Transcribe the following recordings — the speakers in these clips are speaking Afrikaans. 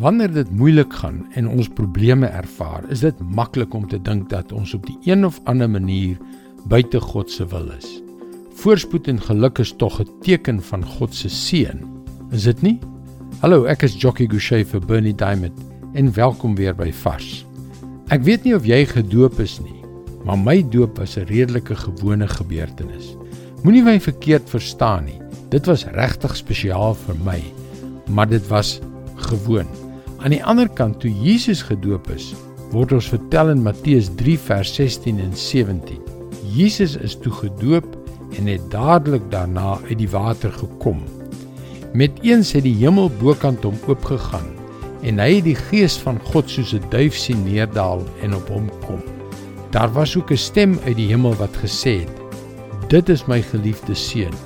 Wanneer dit moeilik gaan en ons probleme ervaar, is dit maklik om te dink dat ons op die een of ander manier buite God se wil is. Voorspoed en geluk is tog 'n teken van God se seën, is dit nie? Hallo, ek is Jockey Gouchee vir Bernie Diamond en welkom weer by Vars. Ek weet nie of jy gedoop is nie, maar my doop was 'n redelike gewone gebeurtenis. Moenie my verkeerd verstaan nie. Dit was regtig spesiaal vir my, maar dit was gewoon. Aan die ander kant toe Jesus gedoop is, word ons vertel in Matteus 3 vers 16 en 17. Jesus is toe gedoop en het dadelik daarna uit die water gekom. Met eens het die hemel bokant hom oopgegaan en hy het die gees van God soos 'n duif sien neerdal en op hom kom. Daar was ook 'n stem uit die hemel wat gesê het: "Dit is my geliefde seun,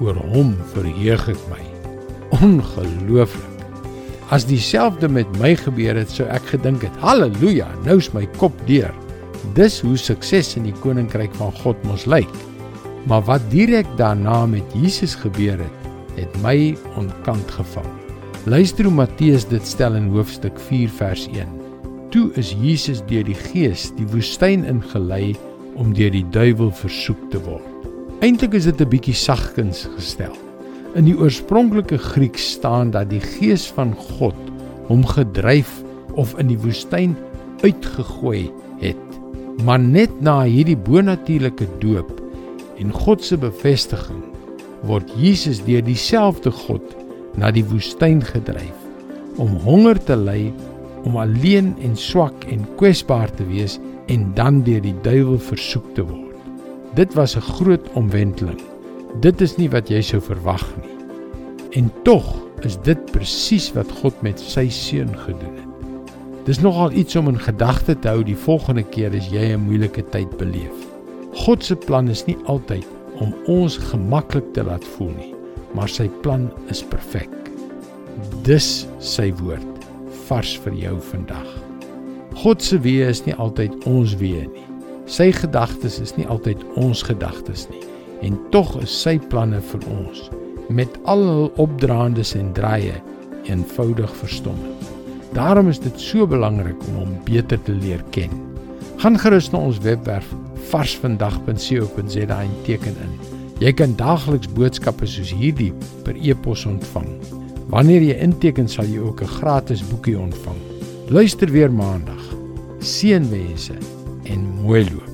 oor hom verheug ek my." Ongelooflik. As dieselfde met my gebeur het, sou ek gedink het, "Halleluja, nou is my kop deur." Dis hoe sukses in die koninkryk van God mos lyk. Maar wat direk daarna met Jesus gebeur het, het my onkant gevang. Luister hoe Matteus dit stel in hoofstuk 4 vers 1. Toe is Jesus deur die Gees die woestyn ingelei om deur die duiwel versoek te word. Eintlik is dit 'n bietjie sagkens gestel. In die oorspronklike Grieks staan dat die Gees van God hom gedryf of in die woestyn uitgegooi het. Maar net na hierdie bonatuurlike doop en God se bevestiging word Jesus deur dieselfde God na die woestyn gedryf om honger te ly, om alleen en swak en kwesbaar te wees en dan deur die duiwel versoek te word. Dit was 'n groot omwenteling. Dit is nie wat jy sou verwag nie. En tog is dit presies wat God met sy seun gedoen het. Dis nogal iets om in gedagte te hou die volgende keer as jy 'n moeilike tyd beleef. God se plan is nie altyd om ons gemaklik te laat voel nie, maar sy plan is perfek. Dis sy woord vars vir jou vandag. God se weë is nie altyd ons weë nie. Sy gedagtes is nie altyd ons gedagtes nie en tog is sy planne vir ons met al hul opdraandes en draaie eenvoudig verstom. Daarom is dit so belangrik om hom beter te leer ken. Gaan gerus na ons webwerf varsvandag.co.za en teken in. Jy kan daagliks boodskappe soos hierdie per e-pos ontvang. Wanneer jy inteken, sal jy ook 'n gratis boekie ontvang. Luister weer maandag. Seënwense en mooi loop.